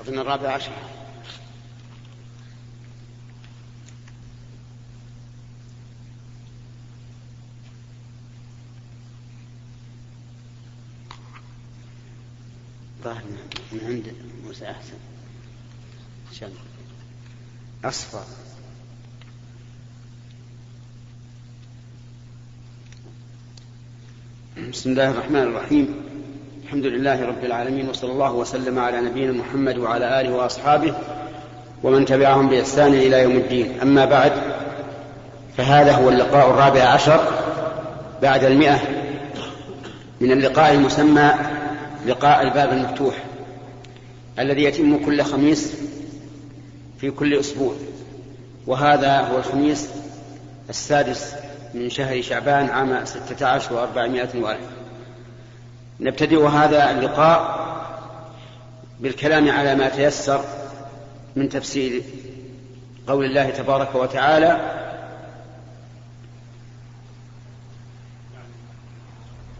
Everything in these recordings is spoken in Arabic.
أظن الرابع عشر. ظاهر من عند موسى أحسن. شل أصفر. بسم الله الرحمن الرحيم. الحمد لله رب العالمين وصلى الله وسلم على نبينا محمد وعلى آله وأصحابه ومن تبعهم بإحسان إلى يوم الدين. أما بعد فهذا هو اللقاء الرابع عشر بعد المئة من اللقاء المسمى لقاء الباب المفتوح الذي يتم كل خميس في كل أسبوع. وهذا هو الخميس السادس من شهر شعبان عام ستة عشر وأربعمائة وألف. نبتدئ هذا اللقاء بالكلام على ما تيسر من تفسير قول الله تبارك وتعالى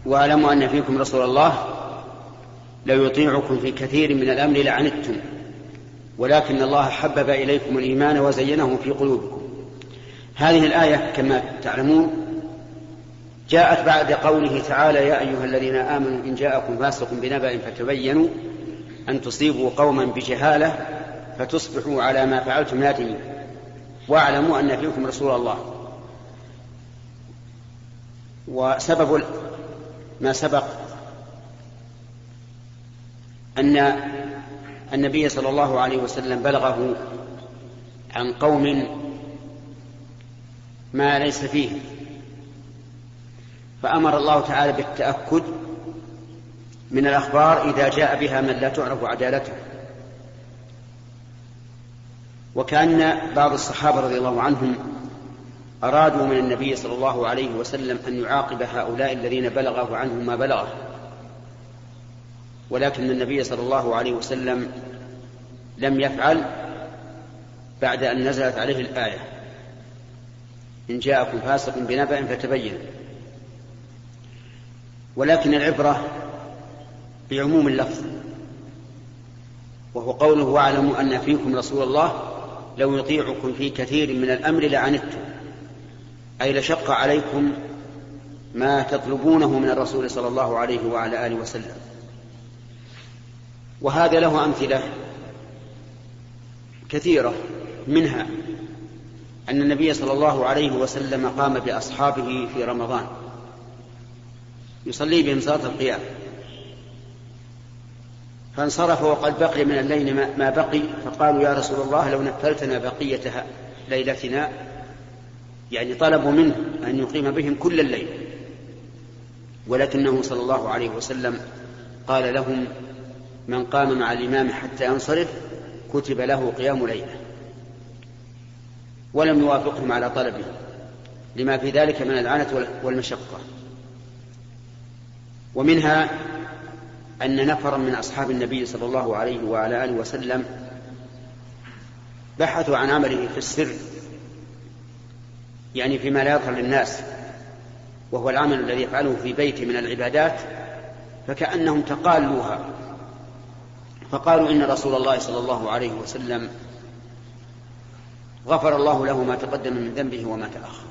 واعلموا أن فيكم رسول الله لو يطيعكم في كثير من الأمر لعنتم ولكن الله حبب إليكم الإيمان وزينه في قلوبكم. هذه الآية كما تعلمون جاءت بعد قوله تعالى يا أيها الذين آمنوا إن جاءكم فاسق بنبأ فتبينوا أن تصيبوا قوما بجهالة فتصبحوا على ما فعلتم نادمين واعلموا أن فيكم رسول الله. وسبب ما سبق أن النبي صلى الله عليه وسلم بلغه عن قوم ما ليس فيه. فأمر الله تعالى بالتأكد من الأخبار إذا جاء بها من لا تعرف عدالته. وكأن بعض الصحابة رضي الله عنهم أرادوا من النبي صلى الله عليه وسلم أن يعاقب هؤلاء الذين بلغه عنهم ما بلغه. ولكن النبي صلى الله عليه وسلم لم يفعل بعد أن نزلت عليه الآية. إن جاءكم فاسق بنبأ فتبين. ولكن العبرة بعموم اللفظ وهو قوله واعلموا أن فيكم رسول الله لو يطيعكم في كثير من الأمر لعنتم أي لشق عليكم ما تطلبونه من الرسول صلى الله عليه وعلى آله وسلم. وهذا له أمثلة كثيرة منها أن النبي صلى الله عليه وسلم قام بأصحابه في رمضان. يصلي بهم صلاة القيام. فانصرف وقد بقي من الليل ما بقي فقالوا يا رسول الله لو نفلتنا بقية ليلتنا يعني طلبوا منه أن يقيم بهم كل الليل. ولكنه صلى الله عليه وسلم قال لهم من قام مع الإمام حتى ينصرف كتب له قيام ليلة ولم يوافقهم على طلبه لما في ذلك من العنة والمشقة. ومنها أن نفرا من أصحاب النبي صلى الله عليه وعلى آله وسلم بحثوا عن عمله في السر يعني فيما لا يظهر للناس وهو العمل الذي يفعله في بيته من العبادات فكأنهم تقالوها فقالوا إن رسول الله صلى الله عليه وسلم غفر الله له ما تقدم من ذنبه وما تأخر.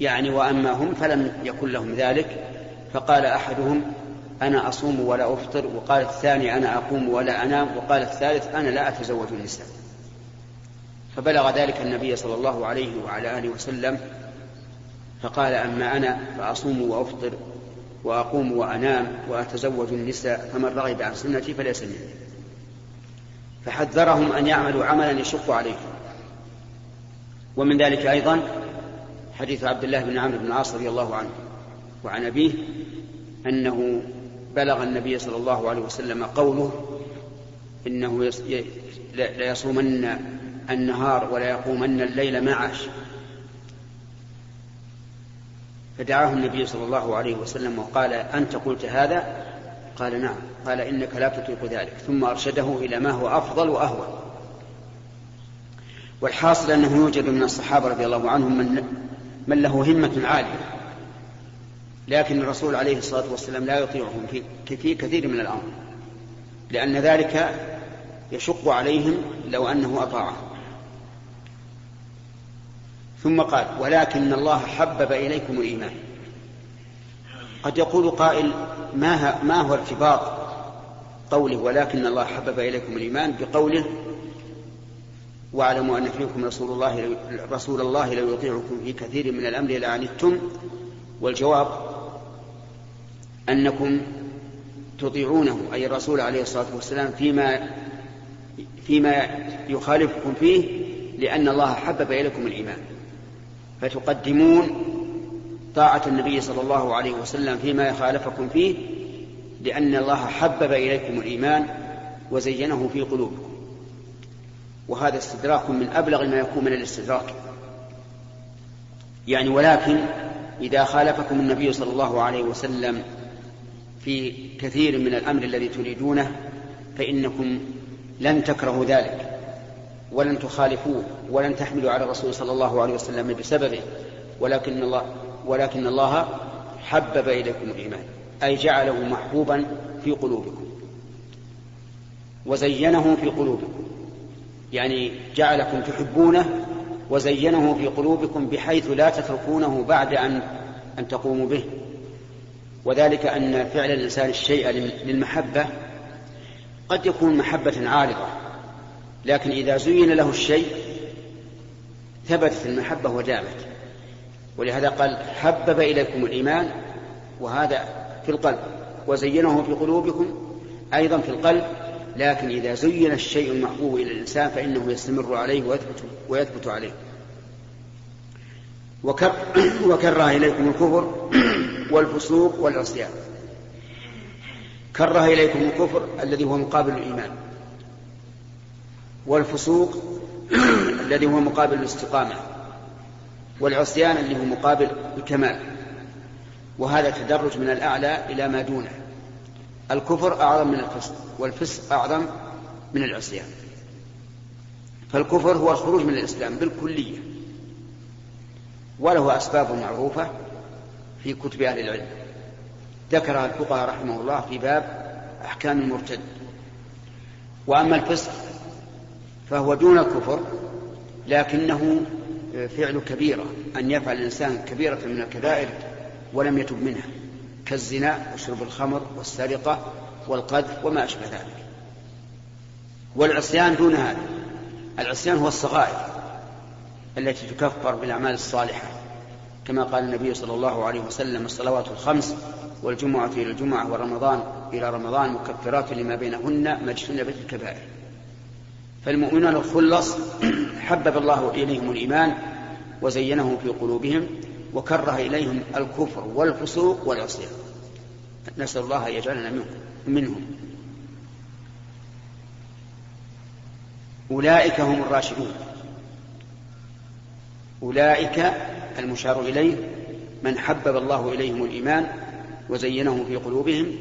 يعني وأما هم فلم يكن لهم ذلك فقال أحدهم أنا أصوم ولا أفطر وقال الثاني أنا أقوم ولا أنام وقال الثالث أنا لا أتزوج النساء فبلغ ذلك النبي صلى الله عليه وعلى آله وسلم فقال أما أنا فأصوم وأفطر وأقوم وأنام وأتزوج النساء فمن رغب عن سنتي فليس مني. فحذرهم أن يعملوا عملا يشق عليهم. ومن ذلك أيضا حديث عبد الله بن عمرو بن العاص رضي الله عنه. وعن أبيه أنه بلغ النبي صلى الله عليه وسلم قوله إنه ليصومن النهار ولا يقومن الليل ما عاش فدعاه النبي صلى الله عليه وسلم وقال أنت قلت هذا؟ قال نعم. قال إنك لا تطيق ذلك. ثم أرشده إلى ما هو أفضل وأهون. والحاصل أنه يوجد من الصحابة رضي الله عنهم من, من له همة عالية. لكن الرسول عليه الصلاة والسلام لا يطيعهم في, في كثير من الأمر لأن ذلك يشق عليهم لو أنه أطاعه. ثم قال ولكن الله حبب إليكم الإيمان. قد يقول قائل ما, ما هو ارتباط قوله ولكن الله حبب إليكم الإيمان بقوله واعلموا أن فيكم رسول الله رسول الله لو يطيعكم في كثير من الأمر لعنتم والجواب أنكم تطيعونه أي الرسول عليه الصلاة والسلام فيما فيما يخالفكم فيه لأن الله حبب إليكم الإيمان. فتقدمون طاعة النبي صلى الله عليه وسلم فيما يخالفكم فيه لأن الله حبب إليكم الإيمان وزينه في قلوبكم. وهذا استدراك من أبلغ ما يكون من الاستدراك. يعني ولكن إذا خالفكم النبي صلى الله عليه وسلم في كثير من الأمر الذي تريدونه فإنكم لن تكرهوا ذلك ولن تخالفوه ولن تحملوا على الرسول صلى الله عليه وسلم بسببه ولكن الله ولكن الله حبب إليكم الإيمان أي جعله محبوبا في قلوبكم وزينه في قلوبكم يعني جعلكم تحبونه وزينه في قلوبكم بحيث لا تتركونه بعد أن أن تقوموا به. وذلك أن فعل الإنسان الشيء للمحبة قد يكون محبة عارضة لكن إذا زين له الشيء ثبتت المحبة ودامت ولهذا قال حبب إليكم الإيمان وهذا في القلب وزينه في قلوبكم أيضا في القلب لكن إذا زين الشيء المحبوب إلى الإنسان فإنه يستمر عليه ويثبت, ويثبت عليه. وكره إليكم الكفر والفسوق والعصيان. كره إليكم الكفر الذي هو مقابل الإيمان. والفسوق الذي هو مقابل الاستقامة. والعصيان اللي هو مقابل الكمال. وهذا تدرج من الأعلى إلى ما دونه. الكفر أعظم من الفسق والفسق أعظم من العصيان. فالكفر هو الخروج من الإسلام بالكلية. وله أسباب معروفة في كتب أهل العلم. ذكرها الفقهاء رحمه الله في باب أحكام المرتد. وأما الفسق فهو دون الكفر لكنه فعل كبيرة أن يفعل الإنسان كبيرة من الكبائر ولم يتب منها كالزنا وشرب الخمر والسرقة والقذف وما أشبه ذلك. والعصيان دون هذا. العصيان هو الصغائر. التي تكفر بالأعمال الصالحة كما قال النبي صلى الله عليه وسلم الصلوات الخمس والجمعة إلى الجمعة ورمضان إلى رمضان مكفرات لما بينهن ما اجتنبت الكبائر فالمؤمنون الخلص حبب الله إليهم الإيمان وزينه في قلوبهم وكره إليهم الكفر والفسوق والعصيان. نسأل الله أن يجعلنا منهم. أولئك هم الراشدون. أولئك المشار إليه من حبب الله إليهم الإيمان وزينه في قلوبهم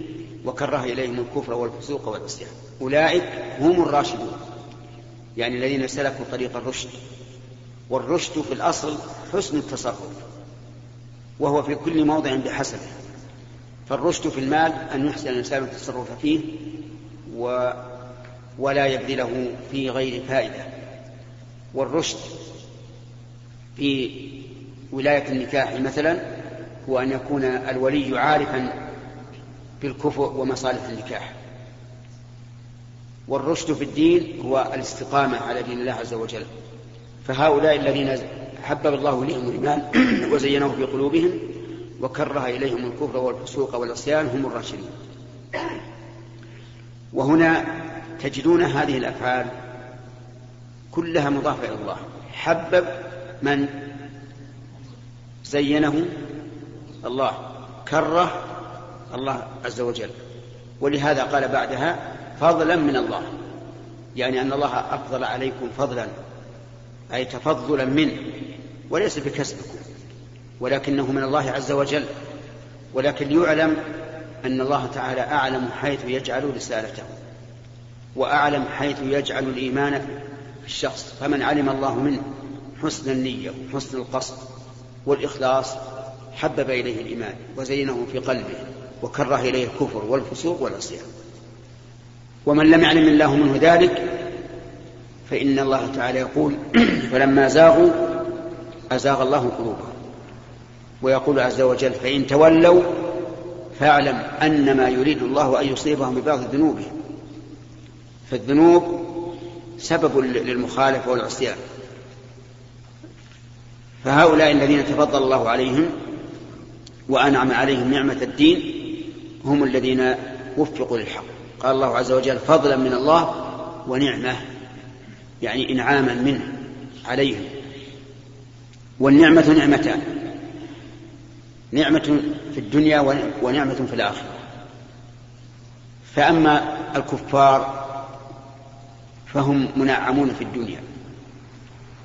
وكره إليهم الكفر والفسوق والعصيان. أولئك هم الراشدون يعني الذين سلكوا طريق الرشد. والرشد في الأصل حسن التصرف وهو في كل موضع بحسبه. فالرشد في المال أن يحسن الإنسان التصرف فيه و ولا يبذله في غير فائدة. والرشد في ولاية النكاح مثلا هو أن يكون الولي عارفا بالكفء ومصالح النكاح. والرشد في الدين هو الاستقامة على دين الله عز وجل. فهؤلاء الذين حبب الله إليهم الإيمان وزينه في قلوبهم وكره إليهم الكفر والفسوق والعصيان هم الراشدين وهنا تجدون هذه الأفعال كلها مضافة إلى الله. حبب من زينه الله كره الله عز وجل. ولهذا قال بعدها فضلا من الله يعني أن الله أفضل عليكم فضلا أي تفضلا منه وليس بكسبكم ولكنه من الله عز وجل. ولكن ليعلم أن الله تعالى أعلم حيث يجعل رسالته وأعلم حيث يجعل الإيمان في الشخص فمن علم الله منه حسن النية وحسن القصد والإخلاص حبب إليه الإيمان وزينه في قلبه وكره إليه الكفر والفسوق والعصيان. ومن لم يعلم الله منه ذلك فإن الله تعالى يقول فلما زاغوا أزاغ الله قلوبهم ويقول عز وجل فإن تولوا فاعلم أنما يريد الله أن يصيبهم ببعض ذنوبهم. فالذنوب سبب للمخالفة والعصيان. فهؤلاء الذين تفضل الله عليهم وأنعم عليهم نعمة الدين هم الذين وفقوا للحق. قال الله عز وجل فضلا من الله ونعمة يعني إنعاما منه عليهم. والنعمة نعمتان نعمة في الدنيا ونعمة في الآخرة. فأما الكفار فهم منعمون في الدنيا.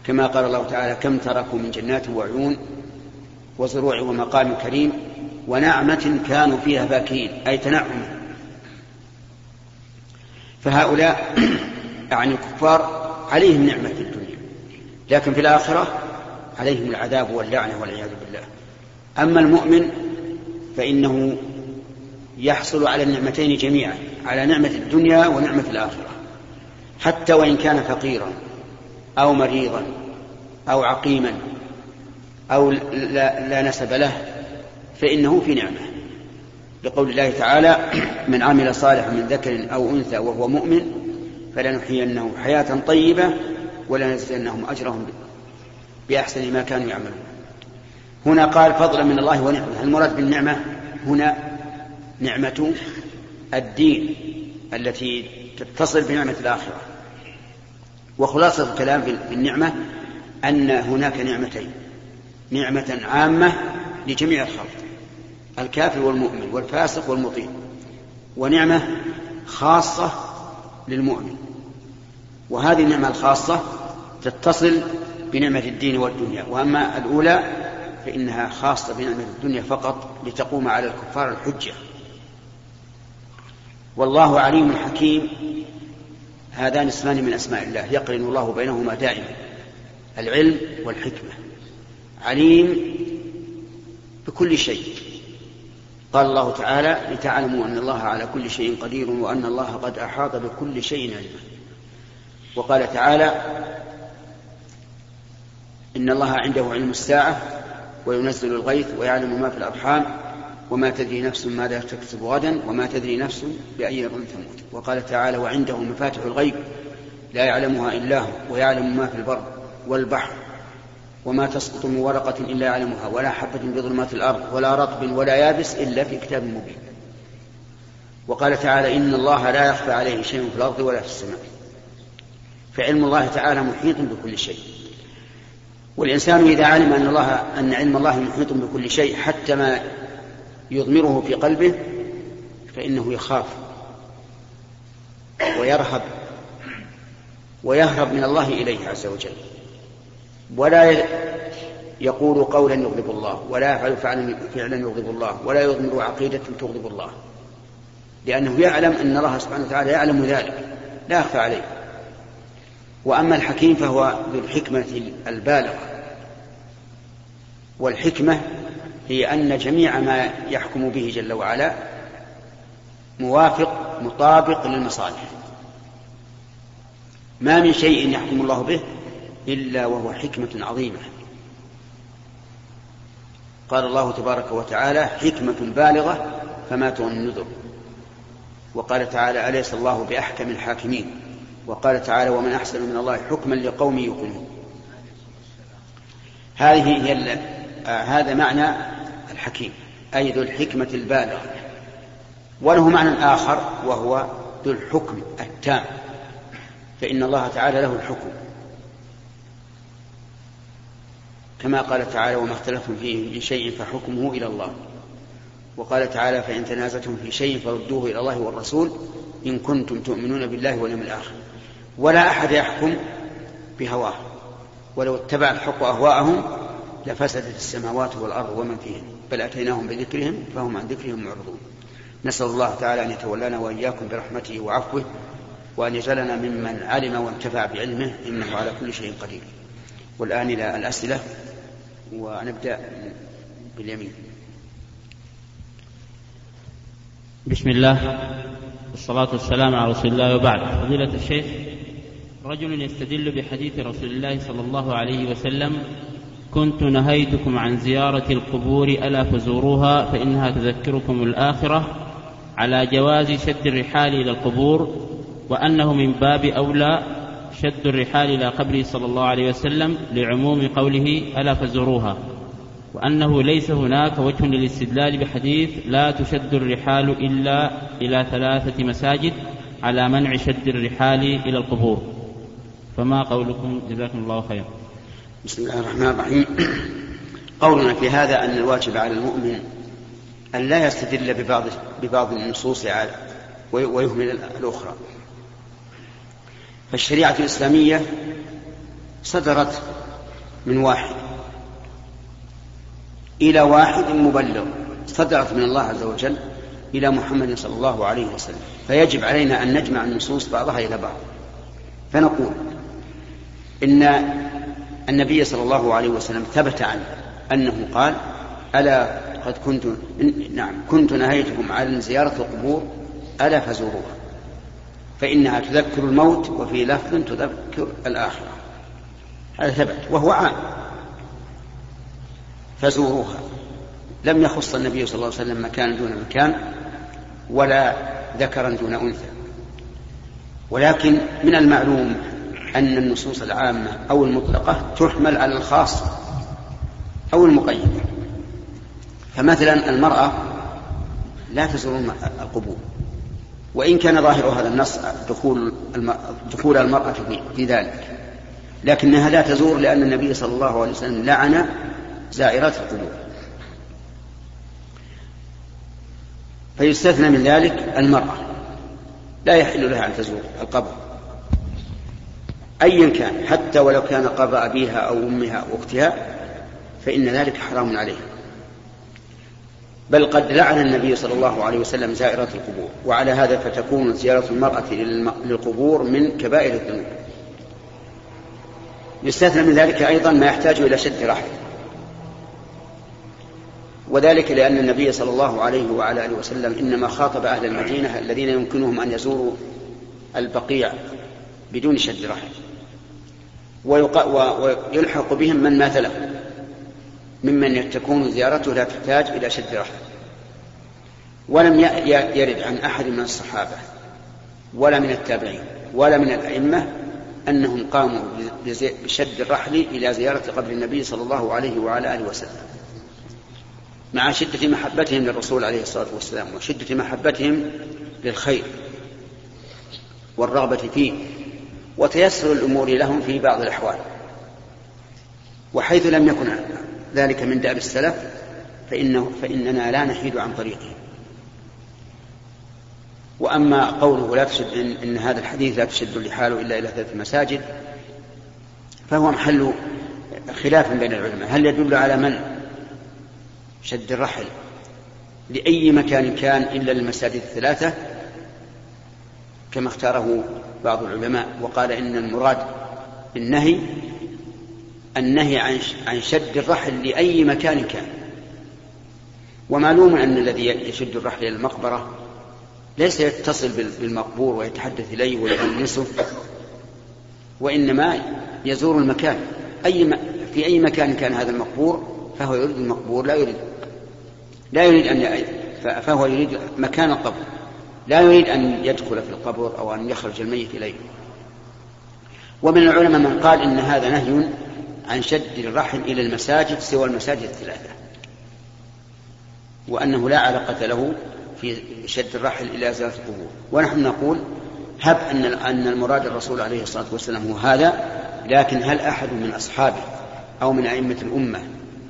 كما قال الله تعالى كم تركوا من جنات وعيون وزروع ومقام كريم ونعمة كانوا فيها فاكهين أي تنعما فهؤلاء يعني الكفار عليهم نعمة في الدنيا لكن في الآخرة عليهم العذاب واللعنة والعياذ بالله. أما المؤمن فإنه يحصل على النعمتين جميعا على نعمة الدنيا ونعمة الآخرة حتى وإن كان فقيرا. أو مريضا أو عقيما أو لا, لا نسب له فإنه في نعمة. لقول الله تعالى من عمل صالحا من ذكر أو أنثى وهو مؤمن فلنحيينه حياة طيبة ولنجزينهم أجرهم بأحسن ما كانوا يعملون. هنا قال فضلا من الله ونعمة. المراد بالنعمة؟ هنا نعمة الدين التي تتصل بنعمة الآخرة. وخلاصة الكلام في النعمة أن هناك نعمتين. نعمة عامة لجميع الخلق الكافر والمؤمن والفاسق والمطيع ونعمة خاصة للمؤمن. وهذه النعمة الخاصة تتصل بنعمة الدين والدنيا وأما الأولى فإنها خاصة بنعمة الدنيا فقط لتقوم على الكفار الحجة. والله عليم حكيم. هذان اسمان من أسماء الله يقرن الله بينهما دائما العلم والحكمة. عليم بكل شيء. قال الله تعالى لتعلموا أن الله على كل شيء قدير وأن الله قد أحاط بكل شيء علما. وقال تعالى إن الله عنده علم الساعة وينزل الغيث ويعلم ما في الأرحام وما تدري نفس ماذا تكسب غدا وما تدري نفس بأي أرض تموت. وقال تعالى وعنده مفاتح الغيب لا يعلمها إلا هو ويعلم ما في البر والبحر وما تسقط من ورقة إلا يعلمها ولا حبة بظلمات الأرض ولا رطب ولا يابس إلا في كتاب مبين. وقال تعالى إن الله لا يخفى عليه شيء في الأرض ولا في السماء. فعلم الله تعالى محيط بكل شيء. والإنسان إذا علم أن الله أن علم الله محيط بكل شيء حتى ما يضمره في قلبه فإنه يخاف ويرهب ويهرب من الله إليه عز وجل. ولا يقول قولا يغضب الله ولا يفعل فعلا فعلا يغضب الله ولا يضمر عقيدة تغضب الله. لأنه يعلم أن الله سبحانه وتعالى يعلم ذلك لا يخفى عليه. وأما الحكيم فهو ذو الحكمة البالغة. والحكمة هي أن جميع ما يحكم به جل وعلا موافق مطابق للمصالح. ما من شيء يحكم الله به إلا وهو حكمة عظيمة. قال الله تبارك وتعالى حكمة بالغة فما تغني النذر. وقال تعالى أليس الله بأحكم الحاكمين؟ وقال تعالى ومن أحسن من الله حكما لقوم يوقنون. هذه هي آه هذا معنى الحكيم أي ذو الحكمة البالغة. وله معنى آخر وهو ذو الحكم التام. فإن الله تعالى له الحكم. كما قال تعالى وما اختلفتم فيه من شيء فحكمه إلى الله. وقال تعالى فإن تنازعتم في شيء فردوه إلى الله والرسول إن كنتم تؤمنون بالله واليوم الآخر. ولا أحد يحكم بهواه. ولو اتبع الحق أهواءهم لفسدت السماوات والأرض ومن فيهن. بل أتيناهم بذكرهم فهم عن ذكرهم معرضون. نسأل الله تعالى أن يتولانا وإياكم برحمته وعفوه وأن يجعلنا ممن علم وانتفع بعلمه إنه على كل شيء قدير. والآن إلى الأسئلة ونبدأ باليمين. بسم الله والصلاة والسلام على رسول الله وبعد. فضيلة الشيخ رجل يستدل بحديث رسول الله صلى الله عليه وسلم كنت نهيتكم عن زيارة القبور ألا فزوروها فإنها تذكركم الآخرة على جواز شد الرحال إلى القبور وأنه من باب أولى شد الرحال إلى قبره صلى الله عليه وسلم لعموم قوله ألا فزوروها. وأنه ليس هناك وجه للاستدلال بحديث لا تشد الرحال إلا إلى ثلاثة مساجد على منع شد الرحال إلى القبور. فما قولكم؟ جزاكم الله خيرا. بسم الله الرحمن الرحيم. قولنا في هذا أن الواجب على المؤمن أن لا يستدل ببعض ببعض النصوص على ويهمل الأخرى. فالشريعة الإسلامية صدرت من واحد إلى واحد مبلغ صدرت من الله عز وجل إلى محمد صلى الله عليه وسلم. فيجب علينا أن نجمع النصوص بعضها إلى بعض. فنقول إن النبي صلى الله عليه وسلم ثبت عنه أنه قال ألا قد كنت نعم كنت نهيتكم عن زيارة القبور ألا فزوروها فإنها تذكر الموت وفي لفظ تذكر الآخرة. هذا ثبت وهو عام. فزوروها. لم يخص النبي صلى الله عليه وسلم مكان دون مكان ولا ذكرا دون أنثى. ولكن من المعلوم أن النصوص العامة أو المطلقة تحمل على الخاص أو المقيد. فمثلا المرأة لا تزور القبور. وإن كان ظاهر هذا النص دخول دخول المرأة في ذلك. لكنها لا تزور لأن النبي صلى الله عليه وسلم لعن زائرات القبور. فيستثنى من ذلك المرأة. لا يحل لها أن تزور القبر. أيا كان حتى ولو كان قبر أبيها أو أمها أو أختها فإن ذلك حرام عليها بل قد لعن النبي صلى الله عليه وسلم زائرات القبور وعلى هذا فتكون زيارة المرأة للقبور من كبائر الذنوب. يستثنى من ذلك أيضا ما يحتاج إلى شد رحل وذلك لأن النبي صلى الله عليه وعلى آله وسلم إنما خاطب أهل المدينة الذين يمكنهم أن يزوروا البقيع بدون شد رحل ويلحق بهم من مات له. ممن تكون زيارته لا تحتاج إلى شد رحل ولم يرد عن أحد من الصحابة ولا من التابعين ولا من الأئمة أنهم قاموا بشد الرحل إلى زيارة قبر النبي صلى الله عليه وعلى آله وسلم. مع شدة محبتهم للرسول عليه الصلاة والسلام وشدة محبتهم للخير والرغبة فيه وتيسر الأمور لهم في بعض الأحوال. وحيث لم يكن ذلك من دأب السلف فإنه فإننا لا نحيد عن طريقه. وأما قوله لا تشد إن, إن هذا الحديث لا تشد الرحال إلا إلى ثلاث مساجد فهو محل خلاف بين العلماء. هل يدل على من؟ شد الرحل. لأي مكان كان إلا للمساجد الثلاثة كما اختاره بعض العلماء وقال إن المراد بالنهي النهي عن عن شد الرحل لأي مكان كان ومعلوم أن الذي يشد الرحل إلى المقبرة ليس يتصل بالمقبور ويتحدث إليه ويؤنسه وإنما يزور المكان أي م... في أي مكان كان هذا المقبور فهو يريد المقبور لا يريد لا يريد أن. فهو يريد مكان القبر لا يريد أن يدخل في القبر أو أن يخرج الميت إليه. ومن العلماء من قال إن هذا نهي عن شد الرحل إلى المساجد سوى المساجد الثلاثة وأنه لا علاقة له في شد الرحل إلى زيارة القبور. ونحن نقول هب أن أن المراد الرسول عليه الصلاة والسلام هو هذا لكن هل أحد من أصحابه أو من أئمة الأمة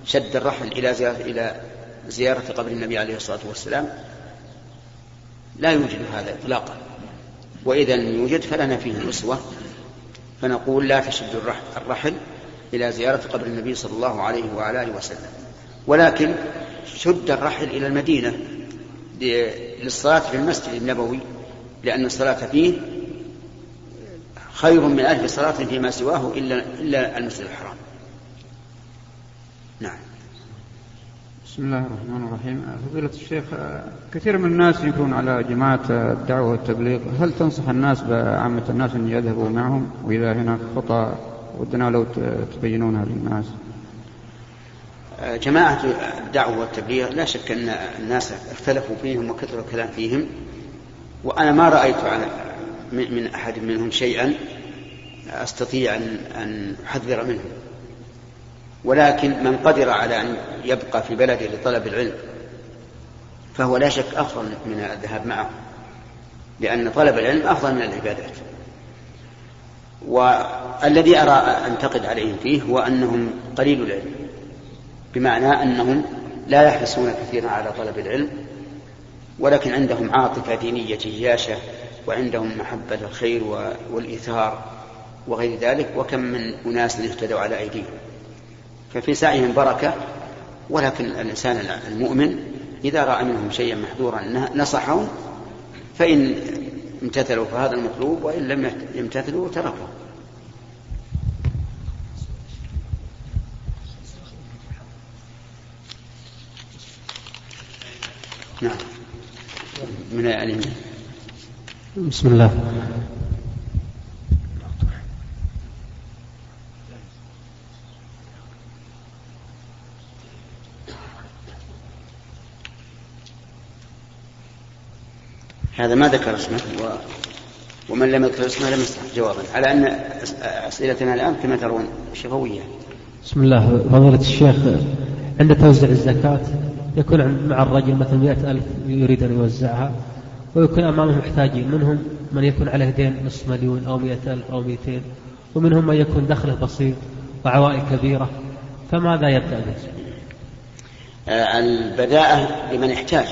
شد الرحل إلى زيارة إلى زيارة قبر النبي عليه الصلاة والسلام؟ لا يوجد هذا إطلاقا. وإذا لم يوجد فلنا فيه أسوة فنقول لا تشد الرحل إلى زيارة قبر النبي صلى الله عليه وعلى آله وسلم. ولكن شد الرحل إلى المدينة للصلاة في المسجد النبوي لأن الصلاة فيه خير من ألف صلاة فيما سواه إلا إلا المسجد الحرام. نعم. بسم الله الرحمن الرحيم. فضيلة الشيخ كثير من الناس يكون على جماعة الدعوة والتبليغ. هل تنصح الناس بعامة الناس أن يذهبوا معهم؟ وإذا هناك خطأ ودنا لو تبينونها للناس. جماعة الدعوة والتبليغ لا شك أن الناس اختلفوا فيهم وكثر الكلام فيهم. وأنا ما رأيت من أحد منهم شيئا أستطيع أن أحذر منه ولكن من قدر على أن يبقى في بلده لطلب العلم فهو لا شك أفضل من الذهاب معه لأن طلب العلم أفضل من العبادات. والذي أرى أنتقد عليهم فيه هو أنهم قليل العلم بمعنى أنهم لا يحرصون كثيرا على طلب العلم ولكن عندهم عاطفة دينية جياشة وعندهم محبة الخير والإيثار وغير ذلك وكم من أناس اهتدوا على أيديهم. ففي سعيهم بركة ولكن الإنسان المؤمن إذا رأى منهم شيئا محذورا نصحهم فإن امتثلوا فهذا المطلوب وإن لم يمتثلوا تركوا نعم. من بسم الله. هذا ما ذكر اسمه و... ومن لم يذكر اسمه لم يستحق جوابا على أن أسئلتنا الآن كما ترون شفوية. بسم الله فضيلة الشيخ عند توزيع الزكاة يكون مع الرجل مثلا مئة ألف يريد أن يوزعها ويكون أمامه محتاجين منهم من يكون عليه دين نصف مليون أو مئة ألف أو مئتين ومنهم من يكون دخله بسيط وعوائل كبيرة فماذا يبدأ به؟ آه، البداءة لمن يحتاج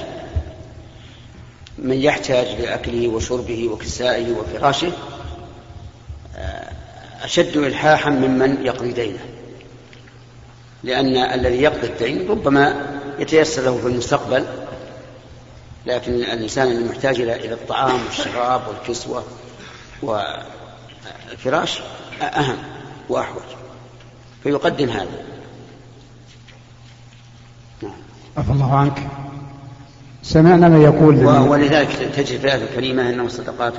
من يحتاج لأكله وشربه وكسائه وفراشه آه، أشد إلحاحا ممن يقضي دينه. لأن الذي يقضي الدين ربما يتيسر له في المستقبل لكن الإنسان المحتاج إلى الطعام والشراب والكسوة والفراش أهم وأحوج. فيقدم هذا. نعم. عفى الله عنك. سمعنا ما يقول ولذلك تجد في الآية الكريمة أنه صدقات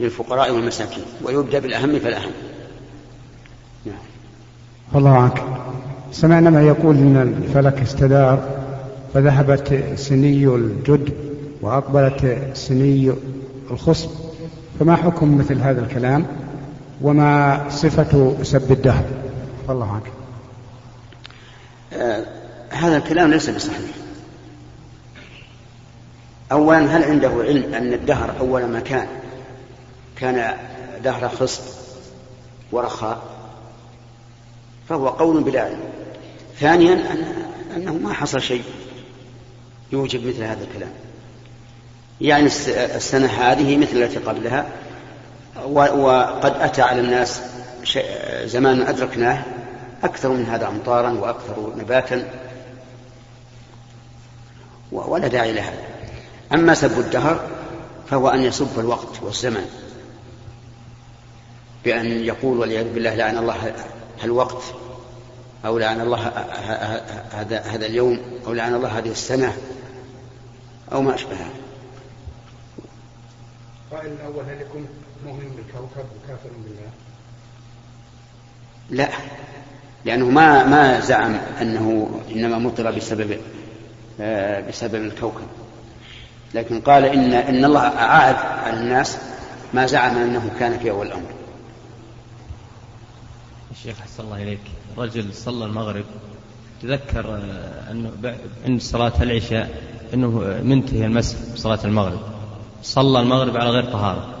للفقراء والمساكين ويبدأ بالأهم فالأهم. نعم. الله عنك سمعنا ما يقول إن الفلك استدار فذهبت سني الجد وأقبلت سني الخصب. فما حكم مثل هذا الكلام؟ وما صفة سب الدهر؟ الله عنك آه هذا الكلام ليس بصحيح. أولا هل عنده علم أن الدهر أول ما كان؟ كان دهر خصب ورخاء فهو قول بلا علم. ثانيا أن أنه ما حصل شيء يوجب مثل هذا الكلام. يعني السنة هذه مثل التي قبلها وقد أتى على الناس زمان أدركناه أكثر من هذا أمطارا وأكثر نباتا ولا داعي لهذا. أما سب الدهر فهو أن يسب الوقت والزمن بأن يقول والعياذ بالله لعن الله الوقت أو لعن الله هذا هذا اليوم أو لعن الله هذه السنة أو ما أشبه هذا. القائل الأول هل يكون مؤمن بالكوكب وكافر بالله؟ لا لأنه ما ما زعم أنه إنما مطر بسبب آه، بسبب الكوكب لكن قال إن إن الله أعاد على الناس ما زعم أنه كان في أول الأمر. الشيخ حسن الله إليك. رجل صلى المغرب تذكر آه، أنه عند صلاة العشاء أنه منتهي المسح بصلاة المغرب. صلى المغرب على غير طهارة.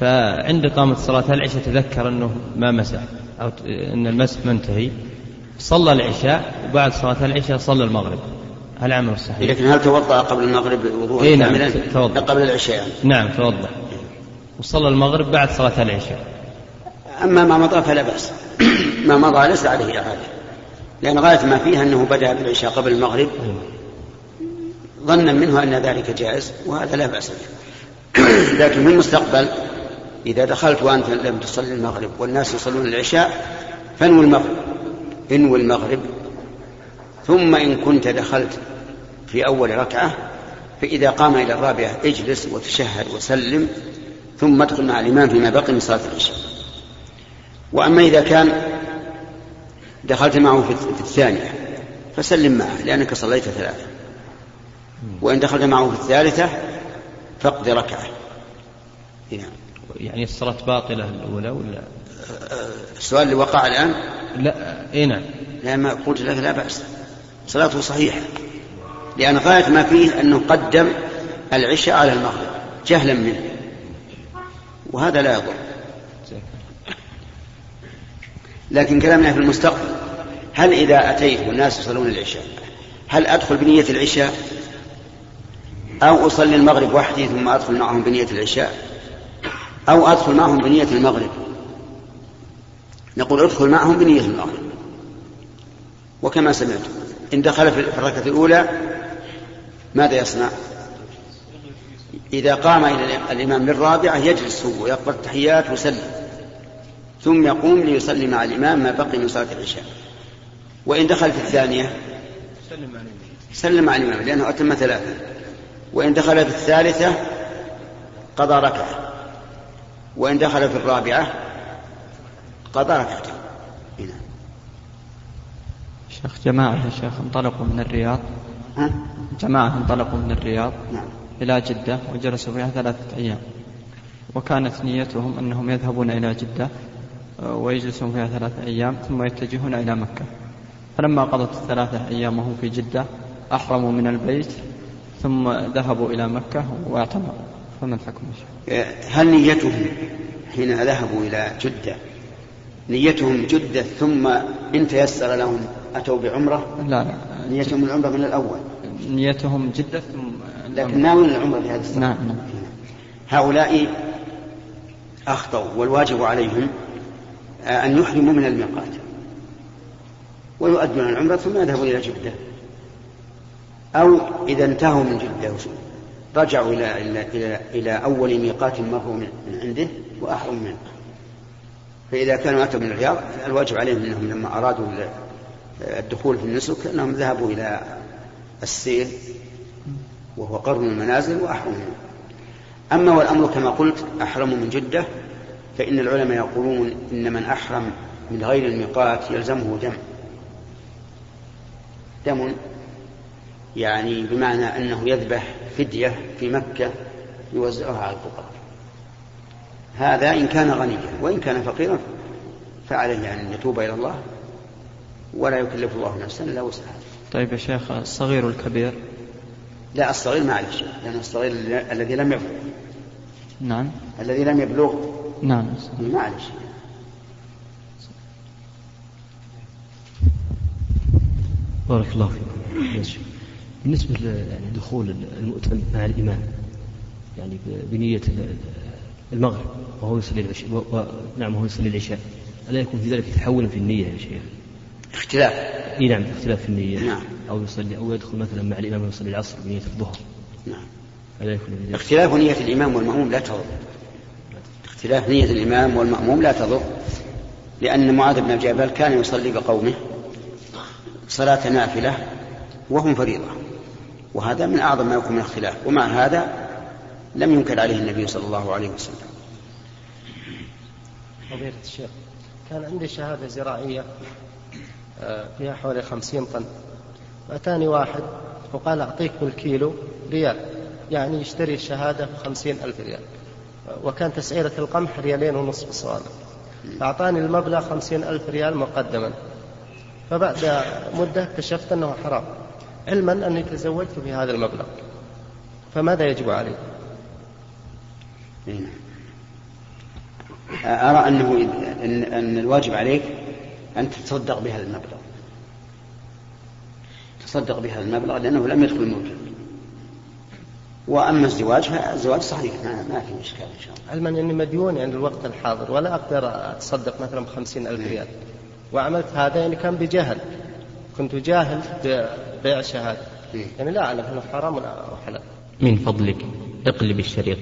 فعند قامت صلاة العشاء تذكر أنه ما مسح أو أن المسح منتهي. صلى العشاء وبعد صلاة العشاء صلى المغرب. هل عمل صحيح؟ لكن هل توضأ قبل المغرب وضوءا إيه نعم توضأ. قبل العشاء يعني. نعم توضأ. وصلى المغرب بعد صلاة العشاء. أما ما مضى فلا بأس. ما مضى ليس عليه إعادة لأن غاية ما فيها أنه بدأ بالعشاء قبل المغرب. ظنا منه أن ذلك جائز وهذا لا بأس به. لكن في المستقبل إذا دخلت وأنت لم تصلي المغرب والناس يصلون العشاء فانوي المغرب. انوي المغرب. ثم إن كنت دخلت في أول ركعة فإذا قام إلى الرابعة اجلس وتشهد وسلم ثم ادخل مع الإمام فيما بقي من صلاة العشاء. وأما إذا كان دخلت معه في الثانية فسلم معه لأنك صليت ثلاثة. وإن دخلت معه في الثالثة فاقض ركعة. نعم يعني الصلاة باطلة الأولى ولا؟ السؤال اللي وقع الآن؟ لا اي نعم. لا ما قلت لك لا بأس. صلاته صحيحة لأن غاية ما فيه أنه قدم العشاء على المغرب جهلا منه. وهذا لا يضر. لكن كلامنا في المستقبل هل إذا أتيت والناس يصلون العشاء هل أدخل بنية العشاء؟ أو أصلي المغرب وحدي ثم أدخل معهم بنية العشاء؟ أو أدخل معهم بنية المغرب؟ نقول ادخل معهم بنية المغرب. وكما سمعت إن دخل في الركعة الأولى ماذا يصنع؟ إذا قام إلى الإمام للرابعة يجلس هو ويقبل التحيات ويسلم. ثم يقوم ليصلي مع الإمام ما بقي من صلاة العشاء. وإن دخل في الثانية سلم مع الإمام لأنه أتم ثلاثة. وإن دخل في الثالثة قضى ركعة. وإن دخل في الرابعة قضى ركعتين. شيخ جماعة يا شيخ انطلقوا من الرياض. ها؟ جماعة انطلقوا من الرياض نعم. إلى جدة وجلسوا فيها ثلاثة أيام. وكانت نيتهم أنهم يذهبون إلى جدة آه، ويجلسون فيها ثلاثة أيام ثم يتجهون إلى مكة. فلما قضت الثلاثة أيام وهم في جدة أحرموا من البيت ثم ذهبوا إلى مكة واعتمروا. فما الحكم هل نيتهم حين ذهبوا إلى جدة نيتهم جدة ثم إن تيسر لهم أتوا بعمرة؟ لا لا. نيتهم العمرة من الأول. نيتهم جدة ثم لكن ناويين العمرة في هذا السنة. نعم نعم. هؤلاء أخطأوا والواجب عليهم أن يحرموا من الميقات. ويؤدون العمرة ثم يذهبوا إلى جدة. أو إذا انتهوا من جدة رجعوا إلى إلى إلى, إلى أول ميقات مروا من عنده وأحرموا منه. فإذا كانوا أتوا من الرياض الواجب عليهم أنهم لما أرادوا الدخول في النسك أنهم ذهبوا إلى السير وهو قرن المنازل وأحرموا أما والأمر كما قلت أحرموا من جدة فإن العلماء يقولون إن من أحرم من غير الميقات يلزمه دم. دم يعني بمعنى أنه يذبح فدية في مكة يوزعها على الفقراء. هذا إن كان غنيا وإن كان فقيرا فعليه أن يتوب إلى الله ولا يكلف الله نفسا إلا وسعها. طيب يا شيخ الصغير والكبير؟ لا الصغير ما عليه شيء لأن الصغير الذي لم يبلغ. نعم. الذي لم يبلغ. نعم. ما عليه شيء. بارك الله فيكم بالنسبة يعني دخول المؤتمن مع الإمام يعني بنية المغرب وهو يصلي العشاء و... نعم وهو يصلي العشاء. ألا يكون في ذلك تحول في النية يا شيخ؟ اختلاف. إي نعم اختلاف في النية. نعم. أو يصلي أو يدخل مثلا مع الإمام ويصلي العصر بنية الظهر. نعم. ألا يكون في ذلك؟ اختلاف نية الإمام والمأموم لا تضر. اختلاف نية الإمام والمأموم لا تضر. لأن معاذ بن جبل كان يصلي بقومه صلاة نافلة وهم فريضة. وهذا من أعظم ما يكون من الاختلاف. ومع هذا لم ينكر عليه النبي صلى الله عليه وسلم. فضيلة الشيخ كان عندي شهادة زراعية آه، فيها حوالي خمسين طن. أتاني واحد وقال أعطيك بالكيلو ريال يعني يشتري الشهادة بخمسين ألف ريال. وكان تسعيرة القمح ريالين ونصف الصوابع فأعطاني المبلغ خمسين ألف ريال مقدما. فبعد مدة اكتشفت أنه حرام. علما أني تزوجت بهذا المبلغ. فماذا يجب علي؟ أرى أنه إن, أن الواجب عليك أن تتصدق بهذا المبلغ. تصدق بهذا المبلغ لأنه لم يدخل الموجب وأما الزواج فالزواج صحيح ما, ما في إشكال إن شاء الله. علما أني مديون يعني الوقت الحاضر ولا أقدر أتصدق مثلا بخمسين ألف ريال. وعملت هذا يعني كان بجهل. كنت جاهل ببيع الشهادة يعني لا أعلم أنه حرام أو حلال. من فضلك اقلب الشريط.